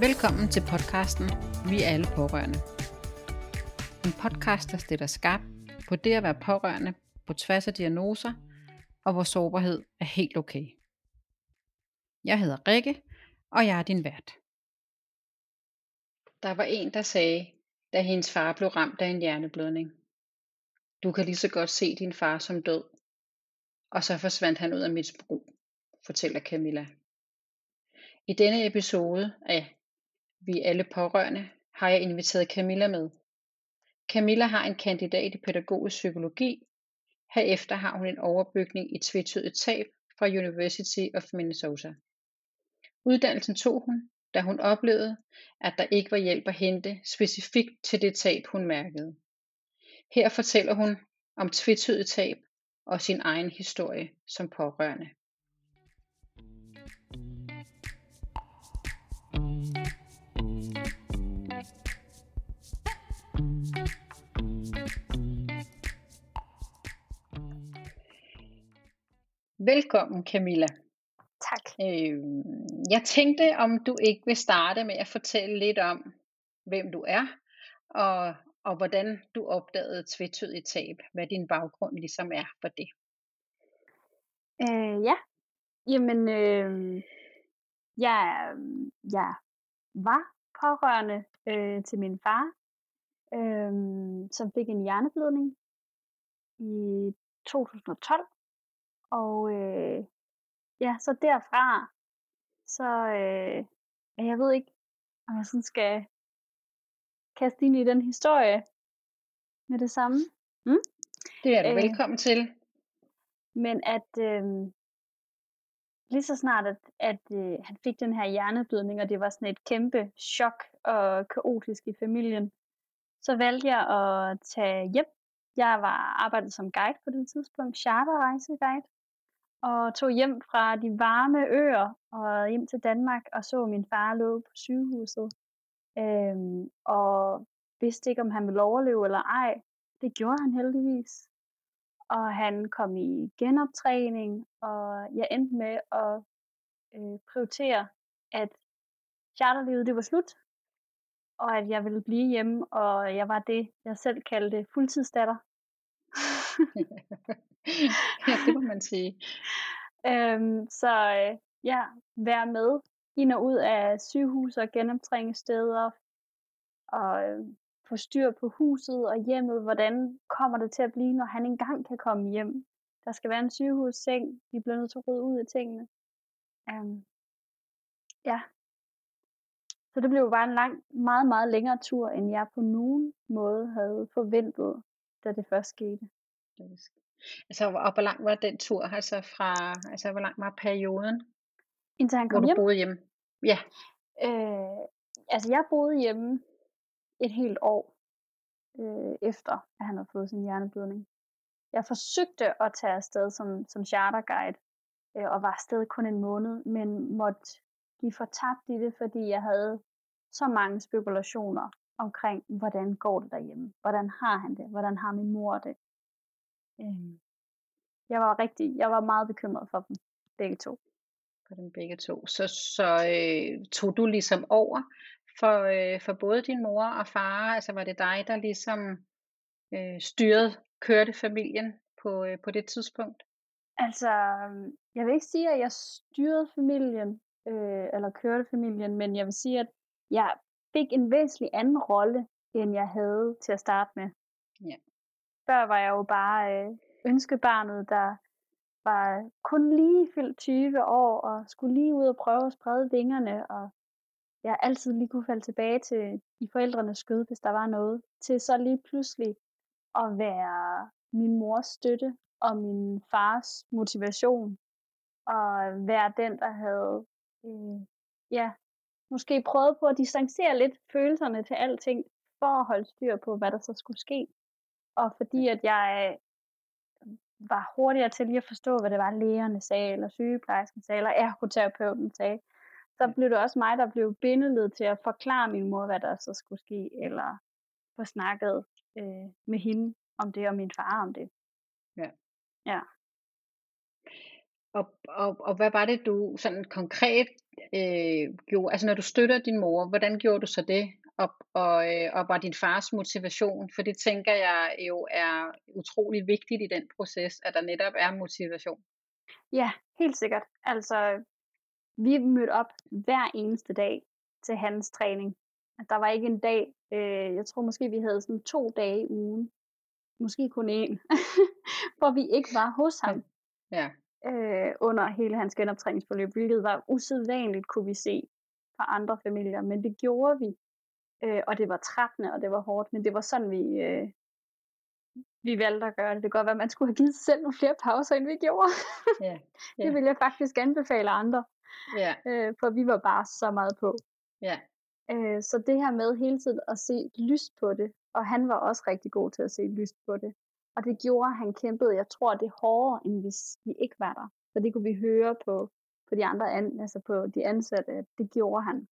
Velkommen til podcasten Vi er alle pårørende. En podcast, der stiller skarp på det at være pårørende på tværs af diagnoser, og hvor sårbarhed er helt okay. Jeg hedder Rikke, og jeg er din vært. Der var en, der sagde, da hendes far blev ramt af en hjerneblødning. Du kan lige så godt se din far som død. Og så forsvandt han ud af mit sprog, fortæller Camilla. I denne episode af vi alle pårørende, har jeg inviteret Camilla med. Camilla har en kandidat i pædagogisk psykologi. Herefter har hun en overbygning i tvetydigt tab fra University of Minnesota. Uddannelsen tog hun, da hun oplevede, at der ikke var hjælp at hente specifikt til det tab, hun mærkede. Her fortæller hun om tvetydigt tab og sin egen historie som pårørende. Velkommen Camilla. Tak. Øh, jeg tænkte, om du ikke vil starte med at fortælle lidt om, hvem du er, og, og hvordan du opdagede tvetydigt tab, hvad din baggrund ligesom er for det. Øh, ja, jamen, øh, jeg, jeg var pårørende øh, til min far, øh, som fik en hjerneblødning i 2012. Og øh, ja, så derfra, så øh, jeg ved ikke, om jeg sådan skal kaste ind i den historie med det samme. Mm? Det er du øh, velkommen til. Men at øh, lige så snart, at, at øh, han fik den her hjerneblødning, og det var sådan et kæmpe chok og kaotisk i familien, så valgte jeg at tage hjem. Jeg var arbejdet som guide på det tidspunkt, charterrejseguide og tog hjem fra de varme øer og hjem til Danmark og så min far lå på sygehuset. Øhm, og vidste ikke, om han ville overleve eller ej. Det gjorde han heldigvis. Og han kom i genoptræning, og jeg endte med at øh, prioritere, at charterlivet det var slut, og at jeg ville blive hjemme, og jeg var det, jeg selv kaldte fuldtidsdatter. ja, det må man sige. øhm, så øh, ja, være med ind og ud af sygehus og genoptræningssteder, og øh, få styr på huset og hjemmet. Hvordan kommer det til at blive, når han engang kan komme hjem? Der skal være en sygehusseng. Vi bliver nødt til at rydde ud af tingene. Um, ja. Så det blev bare en lang, meget, meget længere tur, end jeg på nogen måde havde forventet, da det først skete. Altså, og hvor lang var den tur? Altså, fra, altså hvor lang var perioden? Indtil han kom hvor hjem? du boede hjemme? Ja. Øh, altså, jeg boede hjemme et helt år øh, efter, at han havde fået sin hjerneblødning. Jeg forsøgte at tage afsted som, som charterguide, øh, og var afsted kun en måned, men måtte give fortabt i det, fordi jeg havde så mange spekulationer omkring, hvordan går det derhjemme? Hvordan har han det? Hvordan har min mor det? Øh, jeg var rigtig, jeg var meget bekymret for dem, begge to. For dem begge to. Så, så øh, tog du ligesom over for, øh, for både din mor og far? Altså var det dig, der ligesom øh, styrede, kørte familien på, øh, på det tidspunkt? Altså, jeg vil ikke sige, at jeg styrede familien, øh, eller kørte familien, men jeg vil sige, at jeg fik en væsentlig anden rolle, end jeg havde til at starte med. Ja. Før var jeg jo bare øh, ønskebarnet, der var kun lige fyldt 20 år, og skulle lige ud og prøve at sprede vingerne, og jeg altid lige kunne falde tilbage til i forældrenes skød, hvis der var noget, til så lige pludselig at være min mors støtte og min fars motivation, og være den, der havde, øh, ja, måske prøvet på at distancere lidt følelserne til alting, for at holde styr på, hvad der så skulle ske. Og fordi at jeg var hurtigere til lige at forstå, hvad det var, lægerne sagde, eller sygeplejersken sagde, eller ergoterapeuten sagde, så blev det også mig, der blev bindeled til at forklare min mor, hvad der så skulle ske, eller få snakket øh, med hende om det, og min far om det. Ja. Ja. Og, og, og hvad var det, du sådan konkret øh, gjorde? Altså når du støtter din mor, hvordan gjorde du så det? Og, og, øh, og var din fars motivation? For det tænker jeg jo er utrolig vigtigt i den proces, at der netop er motivation. Ja, helt sikkert. Altså, vi mødte op hver eneste dag til hans træning. Der var ikke en dag, øh, jeg tror måske vi havde sådan to dage i ugen, måske kun én, hvor vi ikke var hos ham. Ja. Øh, under hele hans genoptræningsforløb, hvilket var usædvanligt, kunne vi se fra andre familier, men det gjorde vi. Øh, og det var trættende, og det var hårdt, men det var sådan, vi, øh, vi valgte at gøre det. Det kan godt være, at man skulle have givet sig selv nogle flere pauser, end vi gjorde. Ja. det vil jeg faktisk anbefale andre. Ja. Øh, for vi var bare så meget på. Ja. Øh, så det her med hele tiden at se lyst på det, og han var også rigtig god til at se lyst på det. Og det gjorde, at han kæmpede, jeg tror, det er hårdere, end hvis vi ikke var der. For det kunne vi høre på, på de andre, an, altså på de ansatte, at det gjorde han.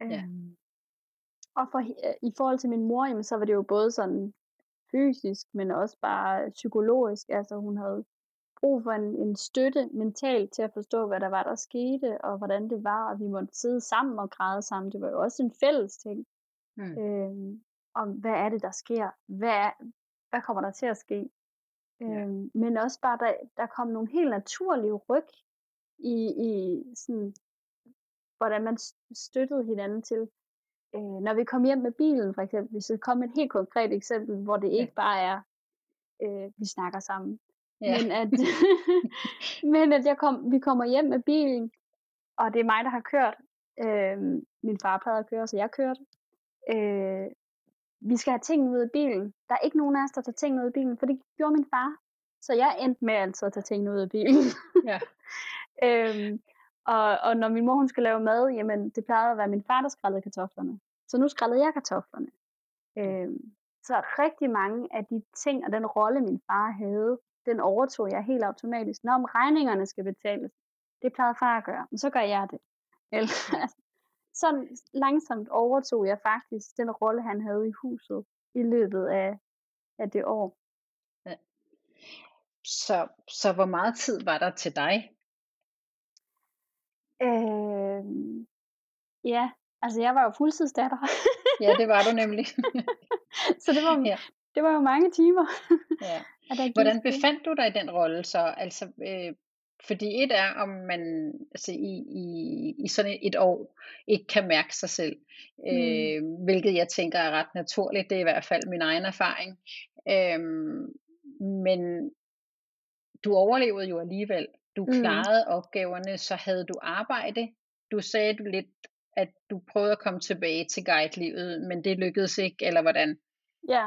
Ja. Øhm, og for, i forhold til min mor, jamen, så var det jo både sådan fysisk, men også bare psykologisk. Altså hun havde brug for en, en støtte mentalt til at forstå, hvad der var, der skete, og hvordan det var, og vi måtte sidde sammen og græde sammen. Det var jo også en fælles ting. Mm. Øhm, om hvad er det, der sker? Hvad, er, hvad kommer der til at ske? Ja. Øhm, men også bare, der, der kom nogle helt naturlige ryg i, i sådan, hvordan man støttede hinanden til. Øh, når vi kom hjem med bilen, for eksempel, hvis det kom et helt konkret eksempel, hvor det ikke bare er, øh, vi snakker sammen, Ja. men at, men at jeg kom, vi kommer hjem med bilen, og det er mig, der har kørt. Øh, min far plejede at køre, så jeg kørte. Øh, vi skal have tingene ud af bilen. Der er ikke nogen af os, der tager tingene ud af bilen, for det gjorde min far. Så jeg endte med altid at tage tingene ud af bilen. Ja. øhm, og, og når min mor hun skulle lave mad, jamen det plejede at være min far, der skrællede kartoflerne. Så nu skrællede jeg kartoflerne. Øhm, så rigtig mange af de ting og den rolle, min far havde, den overtog jeg helt automatisk. Når om regningerne skal betales, det plejede far at gøre, men så gør jeg det. Eller, sådan langsomt overtog jeg faktisk den rolle, han havde i huset i løbet af, af det år. Så, så hvor meget tid var der til dig? Øh, ja, altså jeg var jo fuldtidsdatter. Ja, det var du nemlig. så det var, Ja. det var jo mange timer. Ja. Hvordan befandt du dig i den rolle så? Altså, øh, fordi et er, om man altså i, i, i sådan et, år ikke kan mærke sig selv, øh, hvilket jeg tænker er ret naturligt. Det er i hvert fald min egen erfaring. Øh, men du overlevede jo alligevel. Du Mm. klarede opgaverne, så havde du arbejde. Du sagde du lidt, at du prøvede at komme tilbage til guide-livet, men det lykkedes ikke, eller hvordan? Ja,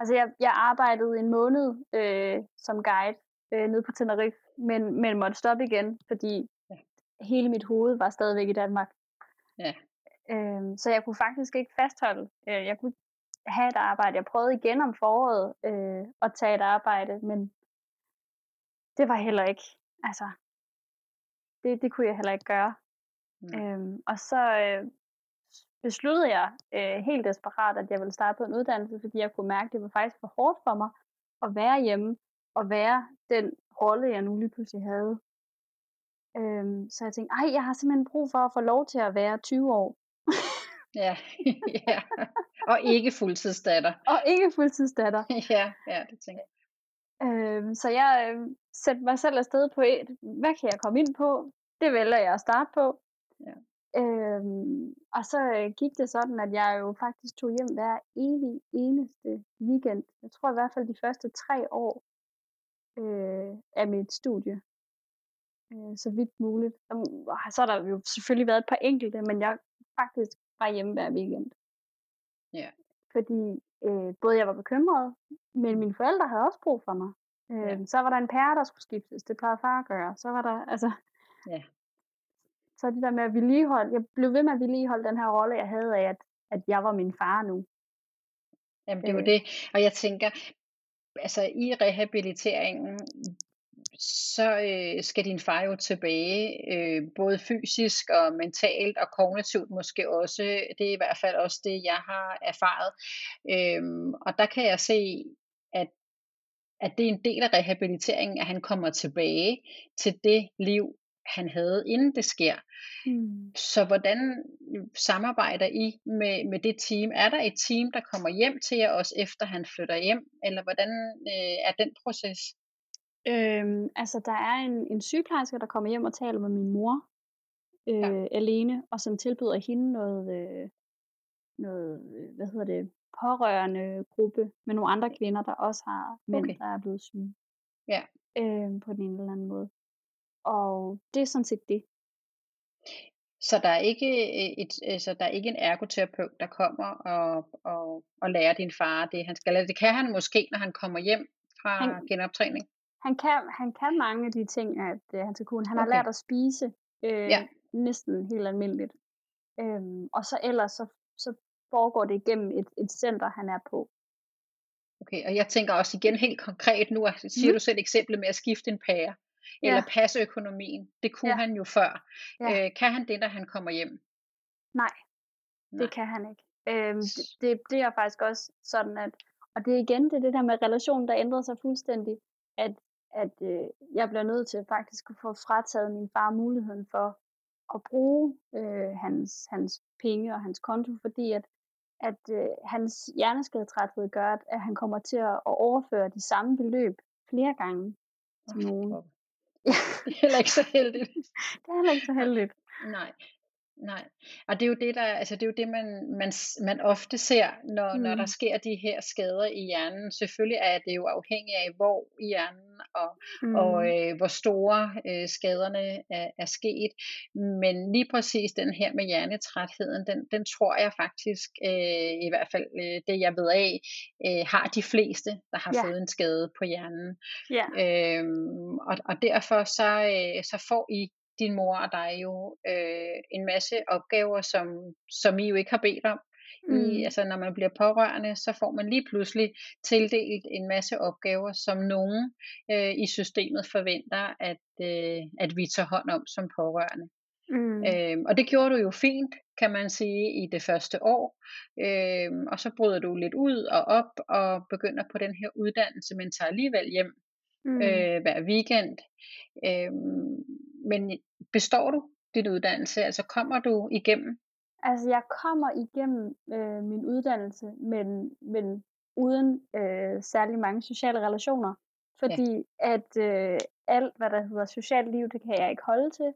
altså jeg, jeg arbejdede en måned øh, som guide øh, nede på Tenerife, men, men måtte stoppe igen, fordi Ja. hele mit hoved var stadigvæk i Danmark. Ja. Øhm, så jeg kunne faktisk ikke fastholde. Øh, jeg kunne have et arbejde. Jeg prøvede igen om foråret øh, at tage et arbejde, men det var heller ikke, altså, det, det kunne jeg heller ikke gøre. Mm. Øhm, og så øh, besluttede jeg øh, helt desperat, at jeg ville starte på en uddannelse, fordi jeg kunne mærke, at det var faktisk for hårdt for mig at være hjemme og være den rolle, jeg nu lige pludselig havde. Øhm, så jeg tænkte, ej, jeg har simpelthen brug for at få lov til at være 20 år. Ja. ja. Og ikke fuldtidsdatter. Og ikke fuldtidsdatter. ja, ja, det tænker jeg. Øhm, så jeg øh, satte mig selv afsted på et, hvad kan jeg komme ind på? Det vælger jeg at starte på. Ja. Øhm, og så øh, gik det sådan, at jeg jo faktisk tog hjem hver evig eneste weekend. Jeg tror i hvert fald de første tre år øh, af mit studie. Øh, så vidt muligt. Og Så har der jo selvfølgelig været et par enkelte, men jeg faktisk var hjemme hver weekend. Ja. Fordi øh, både jeg var bekymret, men mine forældre havde også brug for mig. Øh, Ja. Så var der en pære, der skulle skiftes. Det plejede far at gøre. Så var der, altså... Ja. Så det der med at vedligeholde, jeg blev ved med at vedligeholde den her rolle, jeg havde af, at, at jeg var min far nu. Jamen, det er jo Øh. det. Og jeg tænker, altså i rehabiliteringen, så øh, skal din far jo tilbage, øh, både fysisk og mentalt og kognitivt måske også. Det er i hvert fald også det, jeg har erfaret. Øhm, og der kan jeg se, at at det er en del af rehabiliteringen, at han kommer tilbage til det liv, han havde, inden det sker. Mm. Så hvordan samarbejder I med, med det team? Er der et team, der kommer hjem til jer også efter han flytter hjem, eller hvordan øh, er den proces? Øhm, altså, der er en, en sygeplejerske, der kommer hjem og taler med min mor øh, Ja. alene, og som tilbyder hende noget, øh, noget øh, hvad hedder det, pårørende gruppe med nogle andre kvinder, der også har mænd, Okay. der er blevet syge Ja. øh, på den ene eller anden måde. Og det er sådan set det. Så der er ikke øh, et, altså der er ikke en ergoterapeut, der kommer og, og, og lærer din far det, han skal. Eller det kan han måske, når han kommer hjem fra Han- genoptræning. Han kan, han kan mange af de ting, at øh, han skal kunne. Han har Okay. lært at spise øh, Ja. næsten helt almindeligt. Øhm, og så ellers så, så foregår det igennem et, et center, han er på. Okay, og jeg tænker også igen helt konkret nu, siger Mhm. du selv eksemplet med at skifte en pære, Ja. eller passe økonomien. Det kunne Ja. han jo før. Ja. Øh, kan han det, når han kommer hjem? Nej, Nej. det kan han ikke. Øhm, det, det, det er faktisk også sådan, at, og det er igen det, er det der med relationen, der ændrer sig fuldstændig, at, at øh, jeg bliver nødt til faktisk at få frataget min far muligheden for at bruge øh, hans, hans penge og hans konto, fordi at, at øh, hans hjerneskadetræthed gør, at, at han kommer til at overføre de samme beløb flere gange til nogen. Ja, Det er heller ikke så heldigt. det er heller ikke så heldigt. Nej, nej. Og det er jo det, der, altså det er jo det, man, man, man ofte ser, når, mm. når der Mm. sker de her skader i hjernen. Selvfølgelig er det jo afhængigt af, hvor i hjernen og, mm. og øh, hvor store øh, skaderne er, er sket. Men lige præcis den her med hjernetrætheden, den, den tror jeg faktisk, øh, i hvert fald øh, det jeg ved af, øh, har de fleste, der har Ja. fået en skade på hjernen. Ja. Øhm, og, og derfor så, øh, så får I, din mor og dig jo, øh, en masse opgaver, som, som I jo ikke har bedt om. I, Mm. altså når man bliver pårørende, så får man lige pludselig tildelt en masse opgaver, som nogen øh, i systemet forventer, at, øh, at vi tager hånd om som pårørende. Mm. Øhm, og det gjorde du jo fint, kan man sige, i det første år. Øhm, og så bryder du lidt ud og op og begynder på den her uddannelse, men tager alligevel hjem Mm. øh, hver weekend. Øhm, men består du din uddannelse? Altså kommer du igennem? Altså, jeg kommer igennem øh, min uddannelse, men, men uden øh, særlig mange sociale relationer. Fordi at øh, alt, hvad der hedder socialt liv, det kan jeg ikke holde til.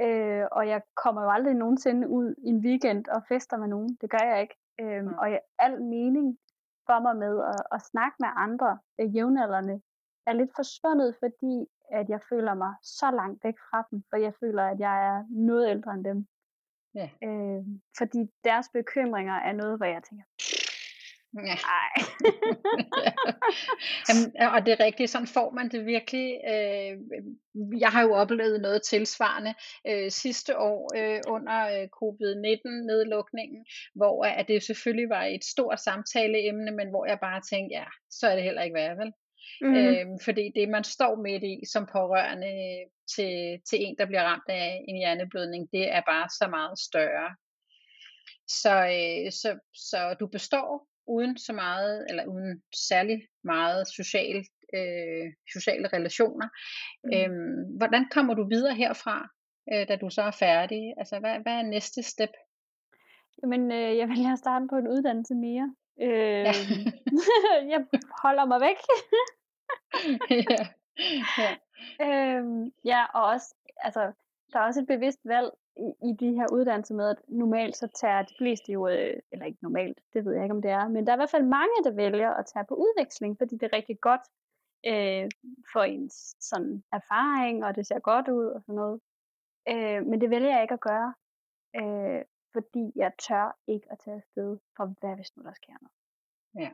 Øh, og jeg kommer jo aldrig nogensinde ud i en weekend og fester med nogen. Det gør jeg ikke. Øh, Mm. og jeg, al mening for mig med at, at snakke med andre øh, jævnaldrende er lidt forsvundet, fordi at jeg føler mig så langt væk fra dem. For jeg føler, at jeg er noget ældre end dem. Ja. Øh, fordi deres bekymringer er noget, hvor jeg tænker, Ja. ej. ja. Jamen, og det er rigtigt, sådan får man det virkelig. Øh, jeg har jo oplevet noget tilsvarende øh, sidste år øh, under øh, covid-19-nedlukningen, hvor at det selvfølgelig var et stort samtaleemne, men hvor jeg bare tænkte, ja, så er det heller ikke værd, vel? Mm. Øhm, fordi det, man står midt i som pårørende til, til en, der bliver ramt af en hjerneblødning, det er bare så meget større. Så, øh, så, så du består uden så meget, eller uden særlig meget social, øh, sociale relationer. Mm. Øhm, hvordan kommer du videre herfra, øh, da du så er færdig? Altså, hvad, hvad er næste step? Jamen, øh, jeg vælger at starte på en uddannelse mere. Øh, Ja. jeg holder mig væk. ja. ja. øhm, ja, og også, altså, der er også et bevidst valg i, i de her uddannelser med, at normalt så tager de fleste jo, øh, eller ikke normalt, det ved jeg ikke om det er, men der er i hvert fald mange, der vælger at tage på udveksling, fordi det er rigtig godt øh, for ens sådan, erfaring, og det ser godt ud og sådan noget. Øh, men det vælger jeg ikke at gøre, øh, fordi jeg tør ikke at tage afsted, for hvad hvis nu der sker noget. Ja.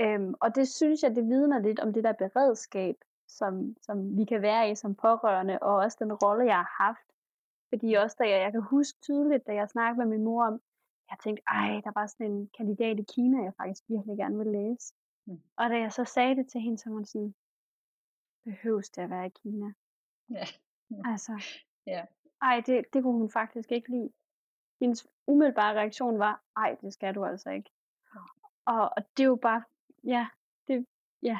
Øhm, og det synes jeg, det vidner lidt om det der beredskab, som, som vi kan være i som pårørende, og også den rolle, jeg har haft. Fordi også da jeg, jeg kan huske tydeligt, da jeg snakkede med min mor om, jeg tænkte, ej, der var sådan en kandidat i Kina, jeg faktisk virkelig gerne vil læse. Mm. Og da jeg så sagde det til hende, så var hun sådan, behøves det at være i Kina? Ja. Altså, Ja. ej, det, det kunne hun faktisk ikke lide. Hendes umiddelbare reaktion var, ej, det skal du altså ikke. Og, og det er jo bare, ja, det, ja.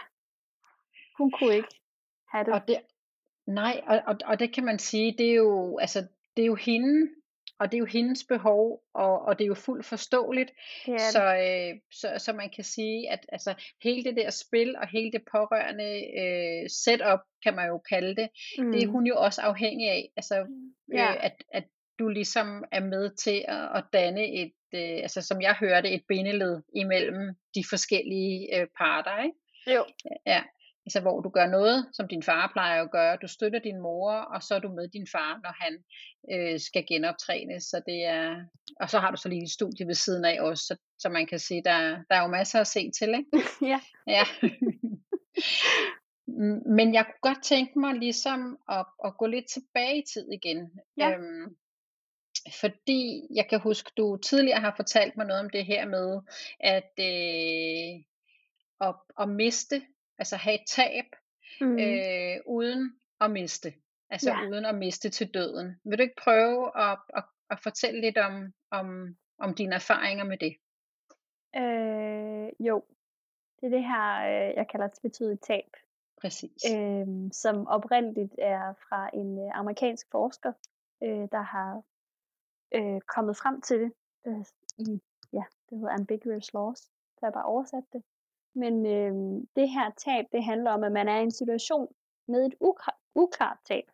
Hun kunne ikke have det. Og det nej, og og og det kan man sige, det er jo altså, det er jo hende, og det er jo hendes behov, og og det er jo fuldt forståeligt. Det Så øh, så så man kan sige, at altså hele det der spil og hele det pårørende øh, setup, kan man jo kalde det, det er Mm. hun jo også afhængig af. Altså Ja. øh, at at du ligesom er med til at at danne et øh, altså som jeg hører det, et bindeled imellem de forskellige øh, parter, ikke? Jo. Ja, altså hvor du gør noget, som din far plejer at gøre. Du støtter din mor, og så er du med din far, når han øh, skal genoptrænes. Så det er, og så har du så lige et studie ved siden af også, så, så man kan sige, der, der er jo masser at se til, ikke? ja. Ja. Men jeg kunne godt tænke mig ligesom at, at gå lidt tilbage i tid igen. Ja. Øhm, fordi jeg kan huske, du tidligere har fortalt mig noget om det her med, at øh, at, at miste, altså have et tab, Mm. øh, uden at miste. Altså Ja. uden at miste til døden. Vil du ikke prøve at, at, at fortælle lidt om, om, om dine erfaringer med det? Øh, jo. Det er det her, øh, jeg kalder tvetydigt tab, Præcis. øh, som oprindeligt er fra en øh, amerikansk forsker, øh, der har øh, kommet frem til det øh, i, ja, det hedder ambiguous loss, så jeg bare oversat det. Men øh, det her tab, det handler om, at man er i en situation med et uklar, uklart tab.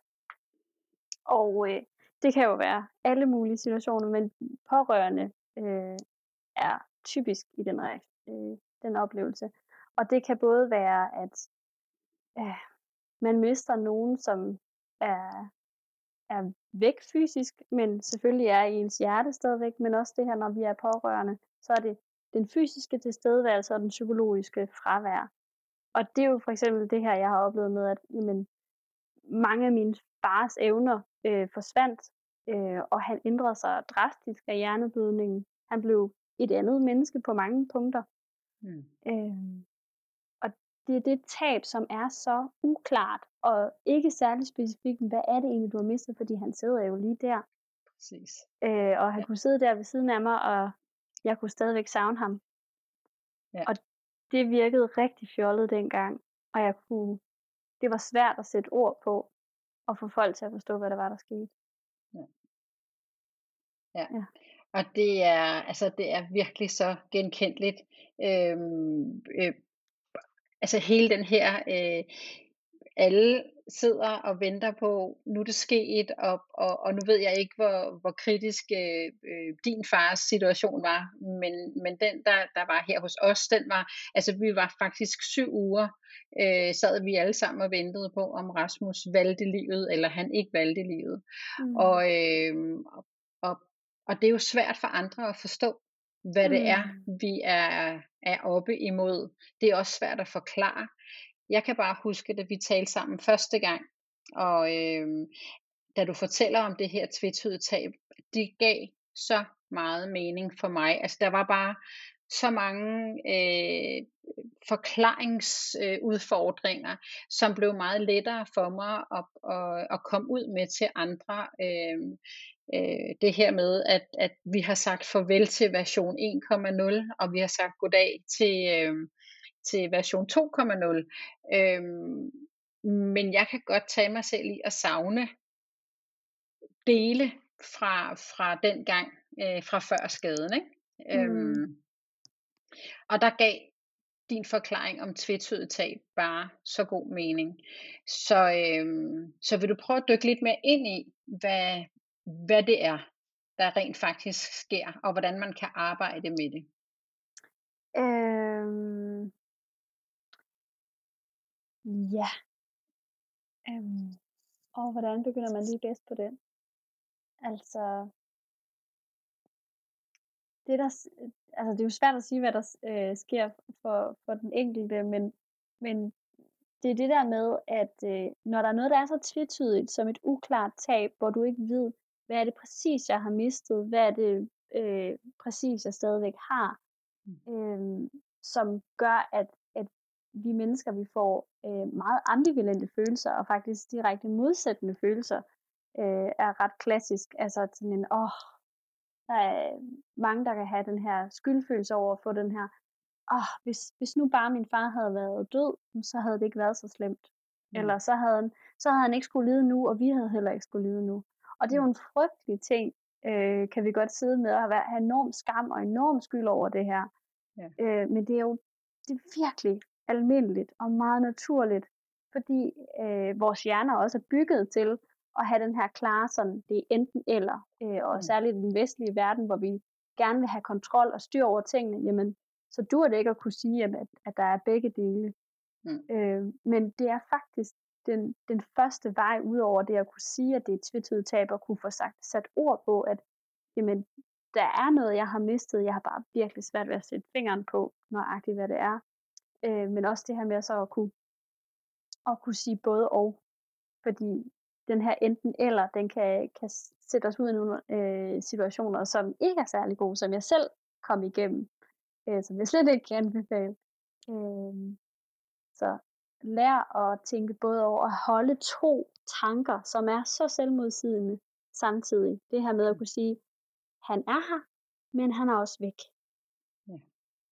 Og øh, det kan jo være alle mulige situationer, men pårørende øh, er typisk i den, øh, den oplevelse. Og det kan både være, at øh, man mister nogen, som er, er væk fysisk, men selvfølgelig er i ens hjerte stadigvæk, men også det her, når vi er pårørende, så er det den fysiske tilstedeværelse og den psykologiske fravær. Og det er jo for eksempel det her, jeg har oplevet med, at jamen, mange af mine fars evner øh, forsvandt, øh, og han ændrede sig drastisk af hjerneblødningen. Han blev et andet menneske på mange punkter. Mm. Øh, det er det tab, som er så uklart, og ikke særlig specifikt, hvad er det egentlig, du har mistet, fordi han sidder jo lige der. Præcis. Øh, og han Ja. kunne sidde der ved siden af mig, og jeg kunne stadigvæk savne ham. Ja. Og det virkede rigtig fjollet dengang, og jeg kunne, det var svært at sætte ord på, og få folk til at forstå, hvad der var, der skete. Ja. Ja. Og det er, altså, det er virkelig så genkendeligt. Øhm, øh, altså hele den her, øh, alle sidder og venter på, nu er det sket, og, og, og nu ved jeg ikke, hvor, hvor kritisk øh, øh, din fars situation var, men, men den, der, der var her hos os, den var, altså vi var faktisk syv uger, øh, sad vi alle sammen og ventede på, om Rasmus valgte livet, eller han ikke valgte livet. Mm. Og, øh, og, og det er jo svært for andre at forstå, hvad det er, Mm. vi er, er oppe imod. Det er også svært at forklare. Jeg kan bare huske, da vi talte sammen første gang, og øh, da du fortæller om det her tvetydige tab, det gav så meget mening for mig. Altså der var bare så mange øh, forklaringsudfordringer, øh, som blev meget lettere for mig at, at, at komme ud med til andre. Øh, øh, det her med, at, at vi har sagt farvel til version 1.0, og vi har sagt goddag til, øh, til version 2.0. Øh, men jeg kan godt tage mig selv i at savne dele fra, fra den gang, øh, fra før skaden. Ikke? Øhm, mm. Øhm, og der gav din forklaring om tvetydigt tab bare så god mening. Så, øhm, så vil du prøve at dykke lidt mere ind i, hvad, hvad det er, der rent faktisk sker, og hvordan man kan arbejde med det. Øhm, ja. Øhm, og hvordan begynder man lige bedst på den? Altså, det der, altså det er jo svært at sige, hvad der øh, sker for, for den enkelte, men, men det er det der med, at øh, når der er noget, der er så tvetydigt som et uklart tab, hvor du ikke ved, hvad er det præcis, jeg har mistet, hvad er det øh, præcis, jeg stadigvæk har, øh, som gør, at, at vi mennesker, vi får øh, meget ambivalente følelser, og faktisk direkte modsættende følelser, øh, er ret klassisk. Altså sådan en, åh, der er mange, der kan have den her skyldfølelse over at få den her, åh, hvis, hvis nu bare min far havde været død, så havde det ikke været så slemt. Mm. Eller så havde, han, så havde han ikke skulle lide nu, og vi havde heller ikke skulle lide nu. Og det er jo en frygtelig ting, øh, kan vi godt sidde med og have, have enorm skam og enorm skyld over det her. Ja. Øh, men det er jo det er virkelig almindeligt og meget naturligt, fordi øh, vores hjerner også er bygget til at have den her klare sådan, det er enten eller, øh, og mm. særligt i den vestlige verden, hvor vi gerne vil have kontrol og styr over tingene, jamen, så dur det ikke at kunne sige, at, at der er begge dele. Mm. Øh, men det er faktisk den, den første vej ud over det at kunne sige, at det er et tvetydigt tab, og kunne få sagt, sat ord på, at jamen, der er noget, jeg har mistet, jeg har bare virkelig svært ved at sætte fingeren på, nøjagtigt hvad det er. Øh, men også det her med så at kunne, at kunne sige både og. Fordi den her enten eller, den kan, kan sætte os ud i nogle øh, situationer, som ikke er særlig gode, som jeg selv kom igennem, øh, som jeg slet ikke kan anbefale. Øh, så lær at tænke både over at holde to tanker, som er så selvmodsigende samtidig. Det her med at kunne sige, han er her, men han er også væk. Ja.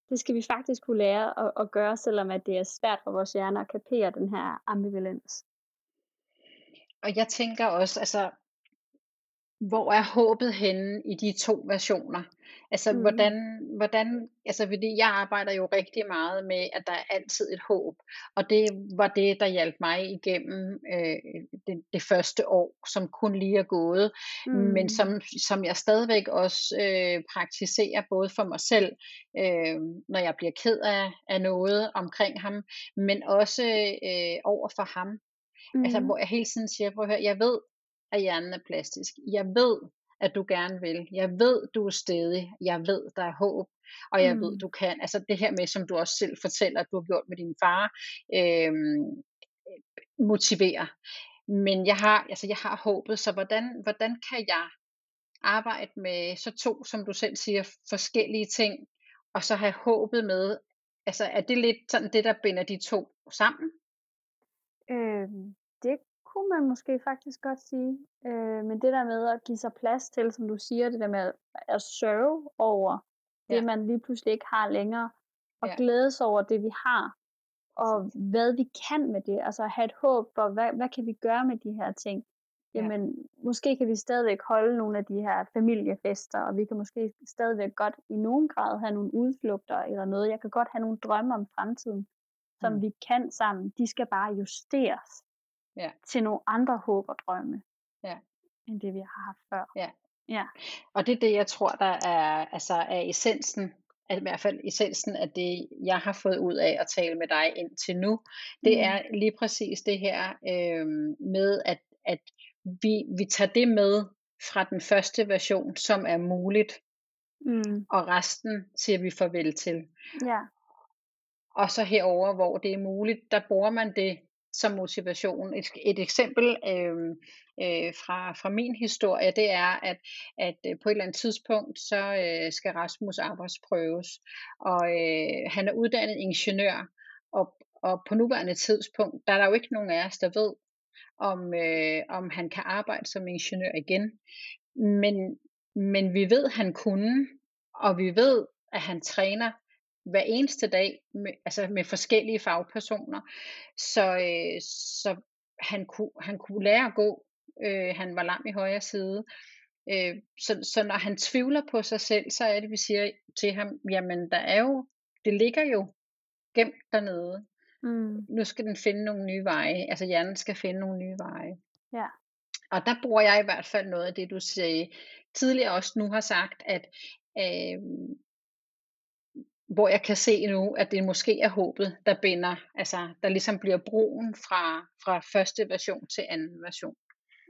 Det skal vi faktisk kunne lære at, at gøre, selvom at det er svært for vores hjerner at kapere den her ambivalens. Og jeg tænker også, altså, hvor er håbet henne i de to versioner? Altså, mm. hvordan, hvordan, altså, fordi jeg arbejder jo rigtig meget med, at der er altid et håb, og det var det, der hjalp mig igennem øh, det, det første år, som kun lige er gået, mm. men som, som jeg stadigvæk også øh, praktiserer, både for mig selv, øh, når jeg bliver ked af, af noget omkring ham, men også øh, over for ham. Mm. Altså, hvor jeg hele tiden siger, prøv at høre, jeg ved, at hjernen er plastisk. Jeg ved, at du gerne vil. Jeg ved, du er stedig. Jeg ved, der er håb. Og jeg mm. ved, du kan. Altså det her med, som du også selv fortæller, at du har gjort med din far, øh, motivere. Men jeg har, altså jeg har håbet, så hvordan, hvordan kan jeg arbejde med så to, som du selv siger, forskellige ting, og så have håbet med, altså er det lidt sådan det, der binder de to sammen? Øh, det kunne man måske faktisk godt sige. Øh, men det der med at give sig plads til, som du siger, det der med at sørge over det, ja. man lige pludselig ikke har længere, og ja. glædes over det, vi har, og hvad vi kan med det, altså have et håb for, hvad, hvad kan vi gøre med de her ting. Jamen, ja. måske kan vi stadigvæk holde nogle af de her familiefester, og vi kan måske stadigvæk godt i nogen grad have nogle udflugter eller noget. Jeg kan godt have nogle drømme om fremtiden, som mm. vi kan sammen. De skal bare justeres ja. til nogle andre håb og drømme, ja. end det vi har haft før. Ja. ja. Og det er det, jeg tror, der er, altså, er essensen i hvert fald essensen af det, jeg har fået ud af at tale med dig indtil nu, det mm. er lige præcis det her øh, med, at, at vi, vi tager det med fra den første version, som er muligt, mm. og resten siger vi farvel til. Ja. Og så herover, hvor det er muligt, der bruger man det som motivation. Et, et eksempel øh, øh, fra, fra min historie, det er, at, at øh, på et eller andet tidspunkt, så øh, skal Rasmus arbejdsprøves, og øh, han er uddannet ingeniør, og, og på nuværende tidspunkt, der er der jo ikke nogen af os, der ved, om, øh, om han kan arbejde som ingeniør igen. Men, men vi ved, han kunne, og vi ved, at han træner hver eneste dag, med, altså med forskellige fagpersoner. Så, øh, så han, kunne, han kunne lære at gå. Øh, han var lam i højre side. Øh, så, så når han tvivler på sig selv, så er det, vi siger til ham, jamen der er jo, det ligger jo gemt dernede. Mm. Nu skal den finde nogle nye veje. Altså hjernen skal finde nogle nye veje. Ja. Og der bruger jeg i hvert fald noget af det, du sagde tidligere også nu har sagt, at øh, hvor jeg kan se nu, at det måske er håbet, der binder, altså der ligesom bliver broen fra, fra første version til anden version.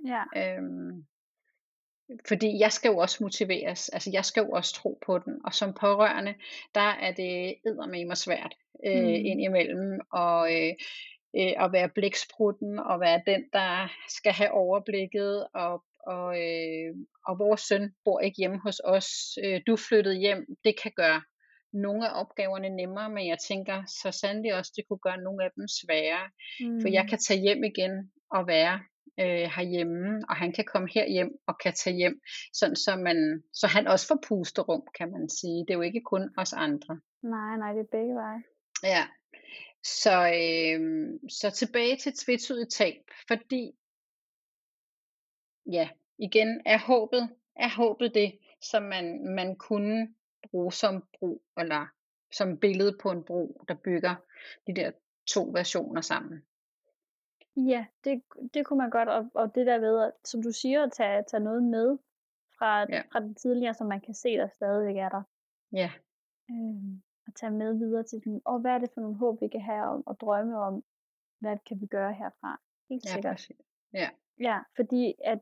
Ja. Øhm, fordi jeg skal jo også motiveres, altså jeg skal jo også tro på den, og som pårørende, der er det eddermame svært øh, mm. indimellem, og øh, øh, at være blæksprutten, og være den, der skal have overblikket, og, og, øh, og vores søn bor ikke hjemme hos os, øh, du flyttede hjem, det kan gøre nogle af opgaverne nemmere, men jeg tænker så sandelig også, det kunne gøre nogle af dem sværere. Mm. For jeg mm. kan tage hjem igen og være øh, herhjemme, og han kan komme herhjem og kan tage hjem, sådan så, man, så han også får pusterum, kan man sige. Det er jo ikke kun os andre. Nej, nej, det er begge veje. Ja, så, øh, så tilbage til tvetydigt tab, fordi ja, igen er håbet, er håbet det, som man, man kunne bruge som bro, eller som billede på en bro, der bygger de der to versioner sammen. Ja, det, det kunne man godt, og, og det der ved, at, som du siger, at tage, tage noget med fra, Ja. fra den tidligere, som man kan se, der stadigvæk er der. Ja, Øhm, at tage med videre til sådan, og hvad er det for nogle håb, vi kan have om, og drømme om, hvad kan vi gøre herfra? Helt ja sikkert. præcis. Ja, Ja, fordi at,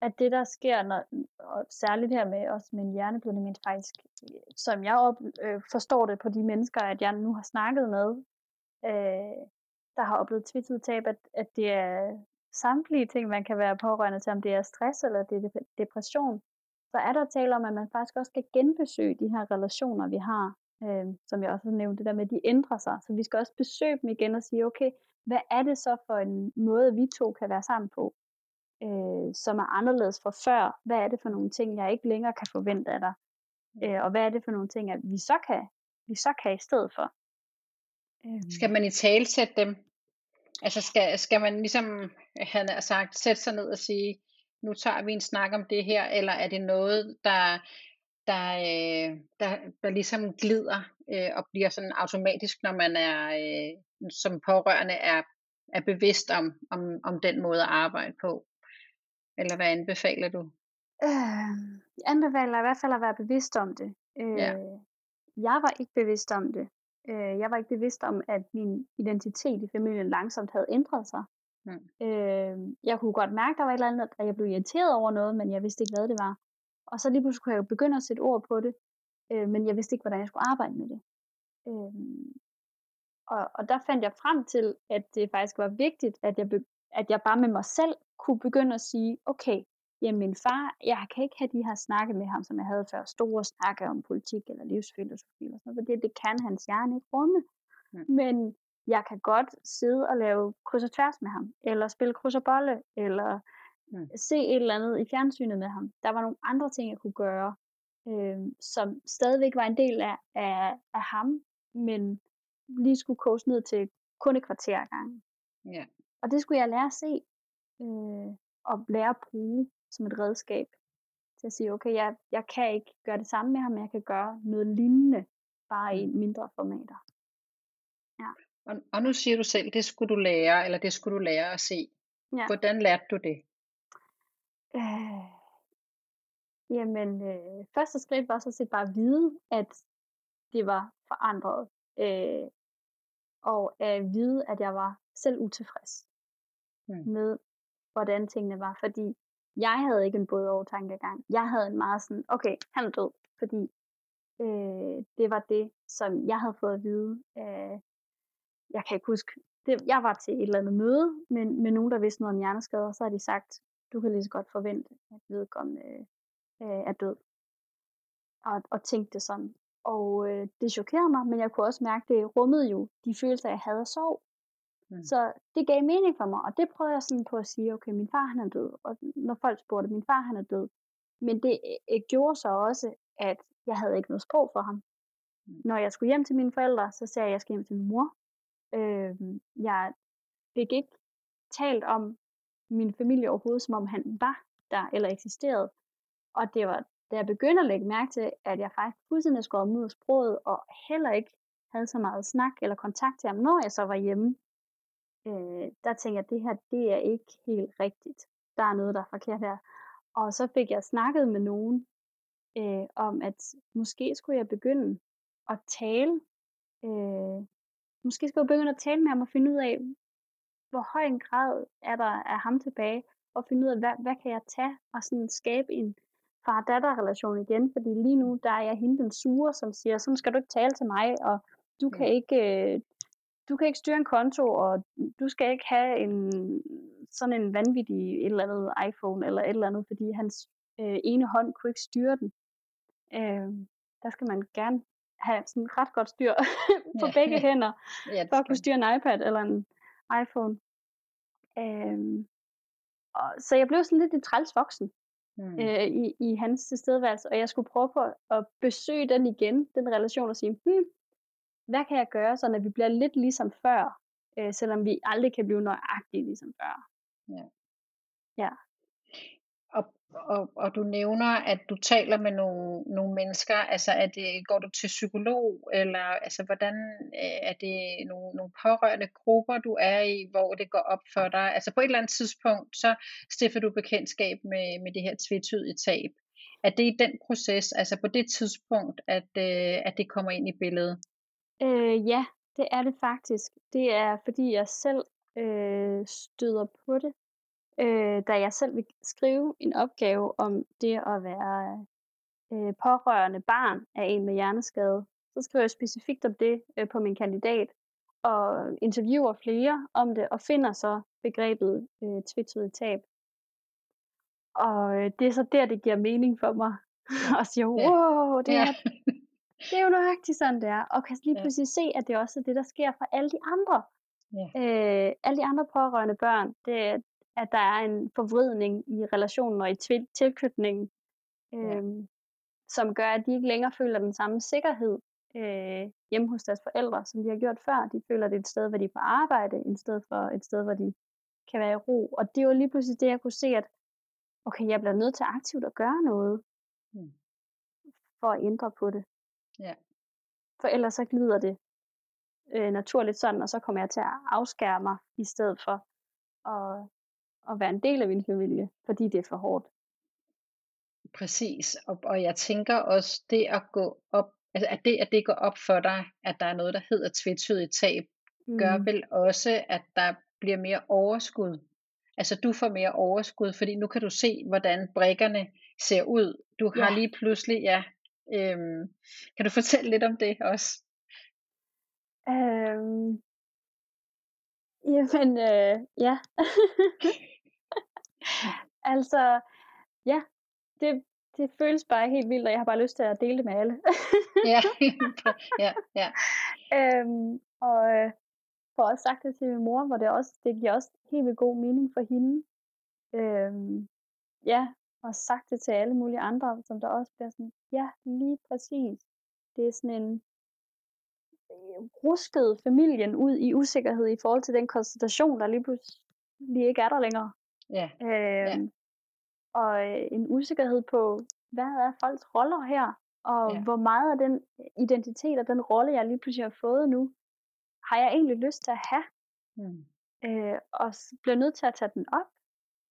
at det der sker, når, og særligt her med også min hjerneblødning, men faktisk, øh, som jeg op, øh, forstår det på de mennesker, at jeg nu har snakket med, øh, der har oplevet tvitteret tab, at, at det er samtlige ting, man kan være pårørende til, om det er stress eller det er depression, så er der tale om, at man faktisk også skal genbesøge de her relationer, vi har, øh, som jeg også nævnte, det der med, at de ændrer sig. Så vi skal også besøge dem igen og sige, okay, hvad er det så for en måde, vi to kan være sammen på? Øh, som er anderledes fra før. Hvad er det for nogle ting, jeg ikke længere kan forvente af dig? Øh, og hvad er det for nogle ting, at vi så kan, vi så kan i stedet for? Øh, skal man i tale sætte dem? Altså skal, skal man ligesom, han har sagt, sætte sig ned og sige, nu tager vi en snak om det her, eller er det noget, der, der, øh, der, der ligesom glider øh, og bliver sådan automatisk, når man er øh, som pårørende er, er bevidst om, om, om den måde at arbejde på? Eller hvad anbefaler du? øh, jeg anbefaler i hvert fald at være bevidst om det. Øh, Ja. Jeg var ikke bevidst om det. Øh, jeg var ikke bevidst om, at min identitet i familien langsomt havde ændret sig. Mm. Øh, jeg kunne godt mærke, der var et eller andet, at jeg blev irriteret over noget, men jeg vidste ikke, hvad det var. Og så lige pludselig kunne jeg jo begynde at sætte ord på det, øh, men jeg vidste ikke, hvordan jeg skulle arbejde med det. Øh, og, og der fandt jeg frem til, at det faktisk var vigtigt, at jeg, be, at jeg bare med mig selv kunne begynde at sige, okay, jamen min far, jeg kan ikke have de her snakke med ham, som jeg havde før, store snakke om politik eller livsfilosofi eller sådan noget, for det, det kan hans hjerne ikke rumme. Mm. Men jeg kan godt sidde og lave kryds og tværs med ham, eller spille kryds og bolle, eller Mm. se et eller andet i fjernsynet med ham. Der var nogle andre ting, jeg kunne gøre, øh, som stadigvæk var en del af, af, af ham, men lige skulle koges ned til kun et kvarter gangen. Ja. Og det skulle jeg lære at se, øh, og lære at bruge som et redskab til at sige, okay, jeg, jeg kan ikke gøre det samme med ham, men jeg kan gøre noget lignende, bare i mindre formater. Og, og nu siger du selv, det skulle du lære, eller det skulle du lære at se. Ja. Hvordan lærte du det? Øh, jamen, øh, første skridt var så set bare at vide, at det var forandret. Øh, og at vide, at jeg var selv utilfreds Mm. med, hvordan tingene var. Fordi jeg havde ikke en både over tankegang. Jeg havde en meget sådan, okay, han er død. Fordi øh, det var det, som jeg havde fået at vide. Øh, jeg kan ikke huske, det, jeg var til et eller andet møde med, med nogen, der vidste noget om hjerneskader, så har de sagt, du kan lige så godt forvente, at vedkommende øh, er død. Og, og tænkte det sådan. Og øh, det chokerede mig, men jeg kunne også mærke, det rummede jo de følelser, jeg havde af sorg. Mm. Så det gav mening for mig, og det prøvede jeg sådan på at sige, okay, min far han er død, og når folk spurgte, min far han er død. Men det øh, gjorde så også, at jeg havde ikke noget sprog for ham. Mm. Når jeg skulle hjem til mine forældre, så sagde jeg, at jeg skal hjem til min mor. Øh, jeg fik ikke talt om min familie overhovedet, som om han var der eller eksisterede. Og det var, da jeg begyndte at lægge mærke til, at jeg faktisk fuldstændig skåret ud af sproget, og heller ikke havde så meget snak eller kontakt til ham, når jeg så var hjemme, øh, der tænkte jeg, at det her, det er ikke helt rigtigt. Der er noget, der er forkert her. Og så fik jeg snakket med nogen øh, om, at måske skulle jeg begynde at tale. Øh, måske skulle jeg begynde at tale med ham og finde ud af, hvor høj en grad er der af ham tilbage, og finde ud af, hvad, hvad kan jeg tage, og sådan skabe en far-datter-relation igen, fordi lige nu, der er jeg hende den sure, som siger, sådan skal du ikke tale til mig, og du kan Mm. ikke, øh, du kan ikke styre en konto, og du skal ikke have en sådan en vanvittig et eller andet iPhone, eller et eller andet, fordi hans øh, ene hånd kunne ikke styre den. Øh, der skal man gerne have sådan ret godt styr på Ja. begge hænder, Ja, for at kunne styre en iPad eller en iPhone. Øhm, og, så jeg blev sådan lidt en træls voksen Mm. øh, i, i hans tilstedeværelse, og jeg skulle prøve på at besøge den igen, den relation, og sige, hmm, hvad kan jeg gøre, så når vi bliver lidt ligesom før, øh, selvom vi aldrig kan blive nøjagtigt ligesom før. Ja. Ja. Og, og, og du nævner, at du taler med nogle, nogle mennesker, altså er det, går du til psykolog, eller altså hvordan øh, er det nogle, nogle pårørende grupper, du er i, hvor det går op for dig? Altså på et eller andet tidspunkt, så stifter du bekendtskab med, med det her tvetydige tab. Er det i den proces, altså på det tidspunkt, at, øh, at det kommer ind i billedet? Øh, ja, det er det faktisk. Det er fordi jeg selv øh, støder på det, øh, da jeg selv vil skrive en opgave om det at være øh, pårørende barn af en med hjerneskade. Så skriver jeg specifikt om det øh, på min kandidat, og interviewer flere om det, og finder så begrebet øh, tvetydigt tab. Og øh, det er så der, det giver mening for mig. og siger, wow, det er, det er jo nøjagtigt sådan, det er. Og kan lige Ja. pludselig se, at det også er det, der sker for alle de andre. Ja. Øh, alle de andre pårørende børn, det er, at der er en forvridning i relationen og i tvi- tilknytningen, øh, Ja. som gør, at de ikke længere føler den samme sikkerhed øh, hjemme hos deres forældre, som de har gjort før. De føler, det er et sted, hvor de er på arbejde, i stedet for et sted, hvor de kan være i ro. Og det var lige pludselig det, jeg kunne se, at okay, jeg bliver nødt til aktivt at gøre noget, Mm. for at ændre på det. Ja. For ellers så glider det øh, naturligt sådan, og så kommer jeg til at afskære mig, i stedet for at, at være en del af min familie, fordi det er for hårdt. Præcis, og, og jeg tænker også, det at gå op, altså at det, at det går op for dig, at der er noget, der hedder tvetydigt tab, gør Mm. vel også, at der bliver mere overskud. Altså du får mere overskud, fordi nu kan du se, hvordan brikkerne ser ud. Du har Ja. lige pludselig, ja, øhm, kan du fortælle lidt om det også? Øhm, jamen, øh, ja. altså, ja, det, det føles bare helt vildt, og jeg har bare lyst til at dele det med alle. Ja, ja, ja, øhm, og øh, får også sagt det til min mor, hvor det også, det giver også helt vildt god mening for hende. Øhm, ja, og sagt det til alle mulige andre, som der også bliver sådan, ja, lige præcis. Det er sådan en øh, rusket familien ud i usikkerhed i forhold til den konstellation, der lige pludselig ikke er der længere. ja, Øhm, Og øh, en usikkerhed på, hvad er folks roller her? Og Ja. hvor meget af den identitet og den rolle, jeg lige pludselig har fået nu, har jeg egentlig lyst til at have? mm, Øh, og bliver nødt til at tage den op.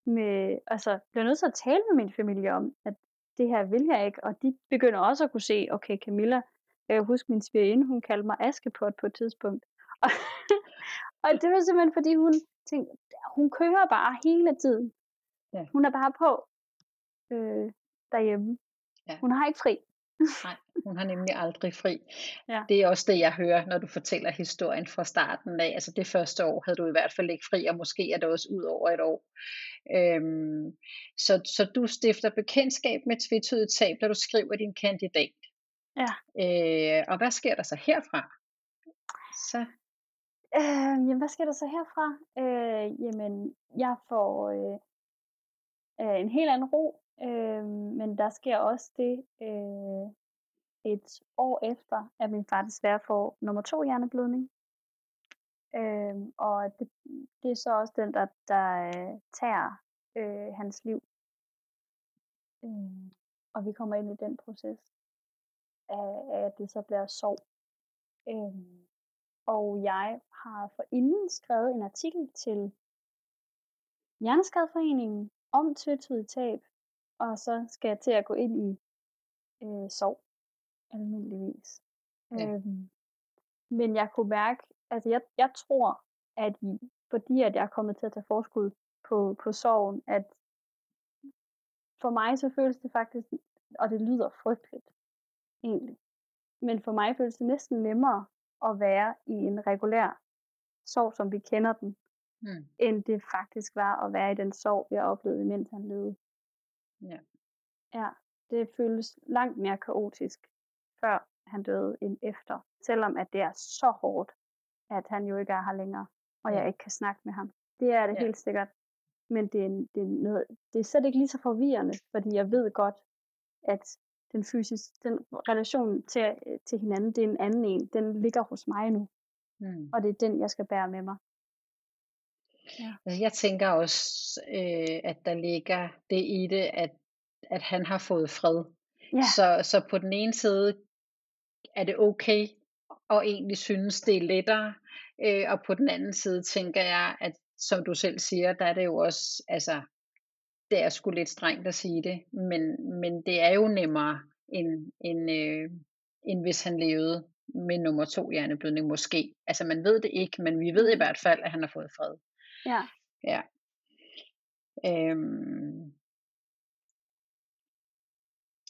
Med, altså, bliver nødt til at tale med min familie om, at det her vil jeg ikke. Og de begynder også at kunne se, okay, Camilla, jeg kan huske min svigerinde, hun kaldte mig Askepot på et tidspunkt. Og, og det var simpelthen, fordi hun tænkte, hun kører bare hele tiden. Ja. Hun er bare på øh, derhjemme. Ja. Hun har ikke fri. Nej, hun har nemlig aldrig fri. Ja. Det er også det, jeg hører, når du fortæller historien fra starten af. Altså det første år havde du i hvert fald ikke fri, og måske er det også ud over et år. Øhm, så, så du stifter bekendtskab med tvetydigt tab, da du skriver din kandidat. Ja. Øh, og hvad sker der så herfra? Så, Øh, jamen, hvad sker der så herfra? Øh, jamen, jeg får øh, øh, en helt anden ro, øh, men der sker også det øh, et år efter, at min far desværre får nummer to hjerneblødning. Øh, og det, det er så også den, der, der øh, tager øh, hans liv. Øh, og vi kommer ind i den proces af, af at det så bliver sorg. Øh, og jeg har forinden skrevet en artikel til Hjerneskadeforeningen om tvetydigt tab, og så skal jeg til at gå ind i øh, sorg almindeligvis. Ja. Øhm, men jeg kunne mærke, altså jeg, jeg tror, at i, fordi at jeg er kommet til at tage forskud på, på sorgen, at for mig så føles det faktisk, og det lyder frygteligt egentlig, men for mig føles det næsten nemmere at være i en regulær sorg, som vi kender den, mm, end det faktisk var at være i den sorg, jeg oplevede, mens han levede. Ja. Ja, det føles langt mere kaotisk, før han døde, end efter. Selvom at det er så hårdt, at han jo ikke er her længere, og jeg ikke kan snakke med ham. Det er det Ja. helt sikkert. men det er, det, er noget, det er slet ikke lige så forvirrende, fordi jeg ved godt, at den fysisk, den relation til, til hinanden, det er en anden en. Den ligger hos mig nu, Mm. og det er den, jeg skal bære med mig. Ja. Jeg tænker også, øh, at der ligger det i det, at, at han har fået fred. Ja, Så, så på den ene side er det okay at egentlig synes, det er lettere. Øh, og på den anden side tænker jeg, at som du selv siger, der er det jo også, altså, det er sgu lidt strengt at sige det, men, men det er jo nemmere, end, end, øh, end hvis han levede med nummer to hjerneblødning måske. Altså man ved det ikke, men vi ved i hvert fald, at han har fået fred. Ja, Ja. Øhm,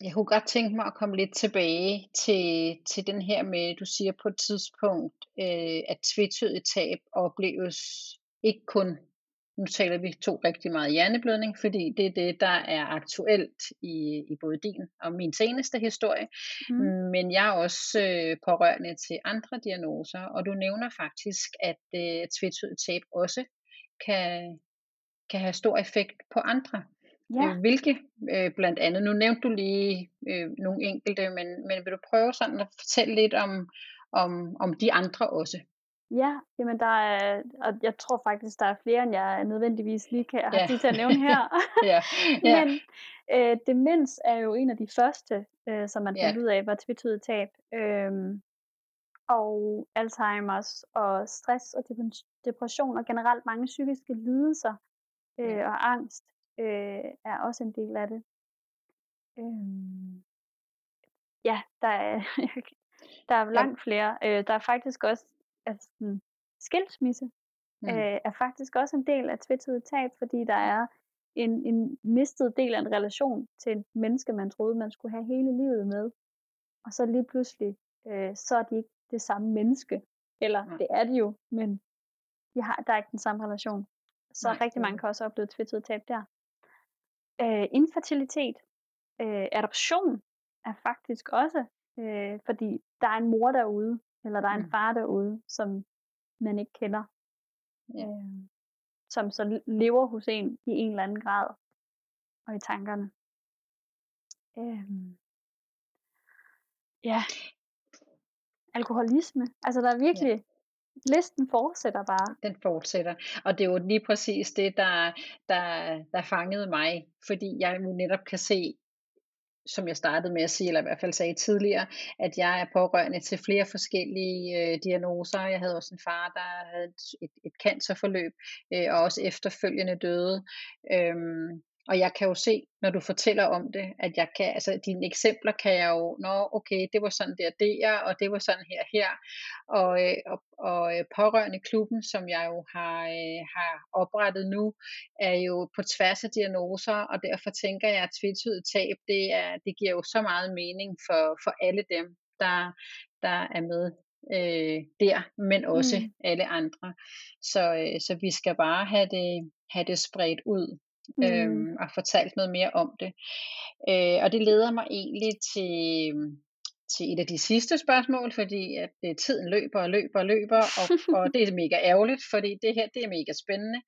jeg kunne godt tænke mig at komme lidt tilbage til, til den her med, du siger på et tidspunkt, øh, at tvetydigt tab opleves ikke kun, nu taler vi to rigtig meget hjerneblødning, fordi det er det, der er aktuelt i, i både din og min seneste historie, mm. men jeg er også øh, pårørende til andre diagnoser, og du nævner faktisk, at øh, tvetydigt tab også kan, kan have stor effekt på andre. ja. Øh, hvilke øh, blandt andet, nu nævnte du lige øh, nogle enkelte, men, men vil du prøve sådan at fortælle lidt om, om, om de andre også? Ja, jamen der er, og jeg tror faktisk, der er flere, end jeg nødvendigvis lige kan have Ja. tid til at nævne her. Ja, ja, Men øh, demens er jo en af de første, øh, som man Ja. fandt ud af, var tvetydigt tab. Øhm, og Alzheimers og stress og depression og generelt mange psykiske lidelser øh, Ja. og angst øh, er også en del af det. Øhm, ja, der er, der er langt flere. Øh, der er faktisk også altså, sådan, skilsmisse mm, øh, er faktisk også en del af tvetydigt tab, fordi der er en, en mistet del af en relation til et menneske, man troede, man skulle have hele livet med. Og så lige pludselig, øh, så er de ikke det samme menneske. Eller Nej. det er de jo, men de har, der er ikke den samme relation. Så Nej, rigtig mange kan også opleve tvetydigt tab der. Øh, infertilitet, øh, adoption er faktisk også, øh, fordi der er en mor derude, eller der er en Mm. far derude, som man ikke kender Ja. øh, som så lever hos en i en eller anden grad og i tankerne. Øhm, ja. Alkoholisme. Altså der er virkelig, listen fortsætter bare. Den fortsætter. Og det er jo lige præcis det, der, der, der fangede mig, fordi jeg jo netop kan se, som jeg startede med at sige, eller i hvert fald sagde tidligere, at jeg er pårørende til flere forskellige øh, diagnoser. Jeg havde også en far, der havde et, et, et cancerforløb, øh, og også efterfølgende døde. Øhm, og jeg kan jo se, når du fortæller om det, at jeg kan, altså dine eksempler kan jeg jo, nå okay, det var sådan der der, og det var sådan her her. Og, øh, og, og øh, pårørende klubben, som jeg jo har, øh, har oprettet nu, er jo på tværs af diagnoser, og derfor tænker jeg, at tvetydigt tab, det, er, det giver jo så meget mening for, for alle dem, der, der er med øh, der, men også Mm. mm. alle andre. Så, øh, så vi skal bare have det, have det spredt ud Mm. øhm, og fortalt noget mere om det. Øh, og det leder mig egentlig til, til et af de sidste spørgsmål, fordi at øh, tiden løber og løber og løber, og, og det er mega ærgerligt, fordi det her det er mega spændende.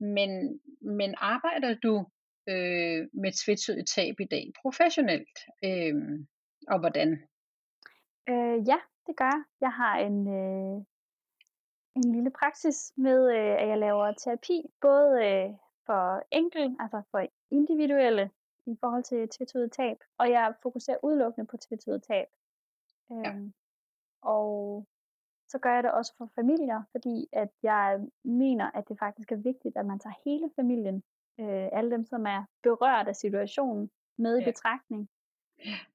Men, men arbejder du øh, med tvetydigt tab i dag professionelt, øh, og hvordan? Øh, ja, det gør jeg. Jeg har en, øh, en lille praksis med, øh, at jeg laver terapi, både øh, for enkel, altså for individuelle i forhold til tvetydigt tab, og jeg fokuserer udelukkende på tvetydigt tab. Øhm, Og så gør jeg det også for familier, fordi at jeg mener, at det faktisk er vigtigt, at man tager hele familien, øh, alle dem, som er berørt af situationen, med i Ja. betragtning.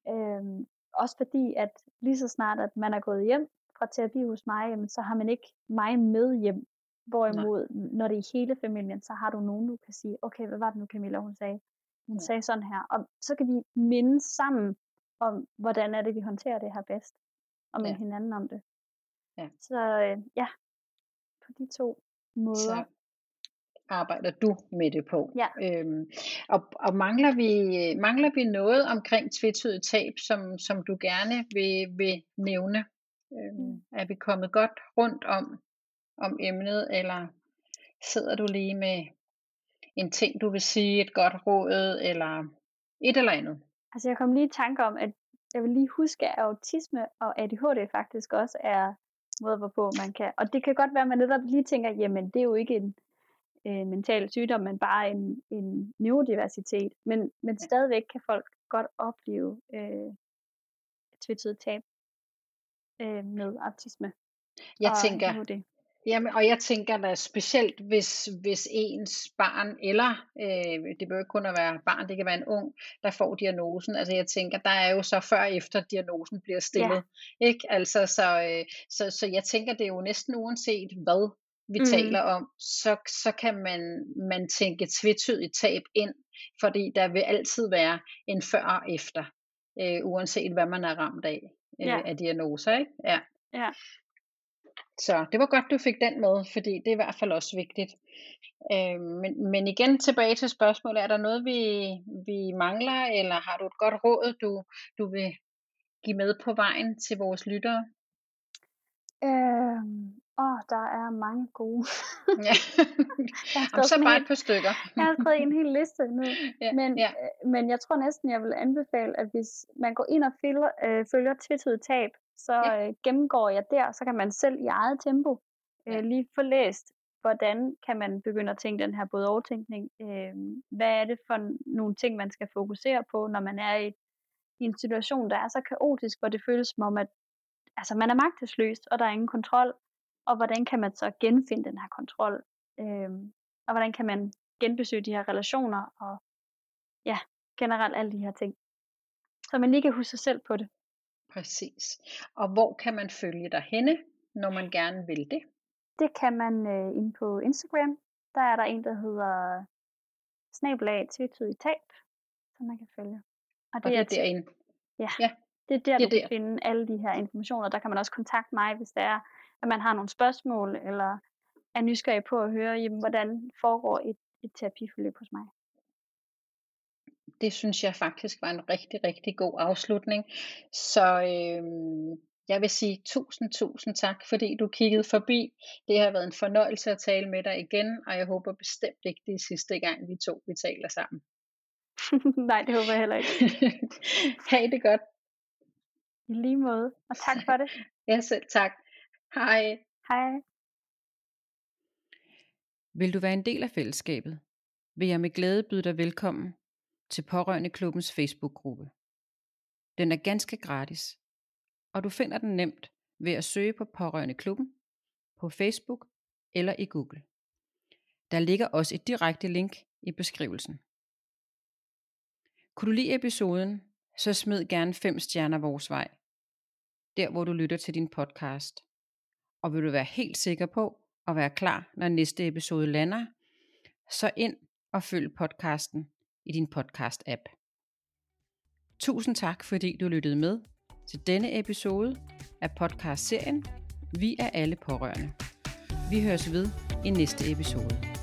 Øhm, også fordi, at lige så snart, at man er gået hjem fra terapi hos mig, jamen, så har man ikke mig med hjem. Hvorimod, når det er hele familien, så har du nogen, du kan sige, okay, hvad var det nu, Camilla, hun sagde? Hun Ja. sagde sådan her. Og så kan vi minde sammen om, hvordan er det, vi håndterer det her bedst. Og med Ja. hinanden om det. Ja. Så øh, ja, på de to måder. Så arbejder du med det på. Ja. Øhm, og og mangler, vi, mangler vi noget omkring tvetydigt tab, som, som du gerne vil, vil nævne? Øhm, Mm. Er vi kommet godt rundt om, om emnet, eller sidder du lige med en ting, du vil sige, et godt råd, eller et eller andet? Altså jeg kom lige i tanke om, at jeg vil lige huske, at autisme og ADHD faktisk også er måder, hvorpå man kan. Og det kan godt være, at man netop lige tænker, jamen det er jo ikke en øh, mental sygdom, men bare en, en neurodiversitet. Men, men stadigvæk kan folk godt opleve øh, tvetydigt tab øh, med autisme. Jeg og tænker, ADHD. Jamen, og jeg tænker da specielt, hvis, hvis ens barn, eller øh, det behøver ikke kun at være barn, det kan være en ung, der får diagnosen. Altså jeg tænker, der er jo så før og efter diagnosen bliver stillet. Ja. Ikke? Altså, så, øh, så, så jeg tænker, det er jo næsten uanset hvad vi mm. taler om, så, så kan man, man tænke tvetydigt tab ind, fordi der vil altid være en før og efter, øh, uanset hvad man er ramt af, øh, Ja. af diagnoser. Ikke? Ja. Ja. Så det var godt, du fik den med, fordi det er i hvert fald også vigtigt. Øh, men, men igen tilbage til spørgsmålet, er der noget, vi, vi mangler, eller har du et godt råd, du, du vil give med på vejen til vores lyttere? Øhm, åh, der er mange gode. Ja. Jamen, så bare et par stykker. Jeg har skrevet en hel liste ned. Ja, Men, ja. øh, men jeg tror næsten, jeg vil anbefale, at hvis man går ind og følger, øh, følger tvetydigt tab, så Ja. øh, gennemgår jeg der, så kan man selv i eget tempo øh, lige få læst, hvordan kan man begynde at tænke den her både overtænkning. Øh, hvad er det for nogle ting, man skal fokusere på, når man er i, i en situation, der er så kaotisk, hvor det føles som om, at altså, man er magtesløs, og der er ingen kontrol. Og hvordan kan man så genfinde den her kontrol? Øh, og hvordan kan man genbesøge de her relationer, og ja, generelt alle de her ting. Så man lige kan huske sig selv på det. Præcis. Og hvor kan man følge dig henne, når man gerne vil det? Det kan man øh, inde på Instagram. Der er der en, der hedder snabelag tvetydigt tab, som man kan følge. Og det er til- derinde. Ja, Ja, det er der, det er du kan der. finde alle de her informationer. Der kan man også kontakte mig, hvis det er, at man har nogle spørgsmål, eller er nysgerrig på at høre, jamen, hvordan foregår et, et terapiforløb hos mig. Det synes jeg faktisk var en rigtig, rigtig god afslutning. Så øhm, jeg vil sige tusind, tusind tak, fordi du kiggede forbi. Det har været en fornøjelse at tale med dig igen, og jeg håber bestemt ikke, det er sidste gang, vi to vi taler sammen. Nej, det håber jeg heller ikke. ha' det godt. I lige måde. Og tak for det. Ja, selv tak. Hej. Hej. Vil du være en del af fællesskabet, vil jeg med glæde byde dig velkommen til Pårørende Klubbens Facebook-gruppe. Den er ganske gratis, og du finder den nemt ved at søge på Pårørende Klubben på Facebook eller i Google. Der ligger også et direkte link i beskrivelsen. Kunne du lide episoden, så smid gerne 5 stjerner vores vej, der hvor du lytter til din podcast. Og vil du være helt sikker på at være klar, når næste episode lander, så ind og følg podcasten i din podcast-app. Tusind tak, fordi du lyttede med til denne episode af podcast-serien Vi er alle pårørende. Vi høres ved i næste episode.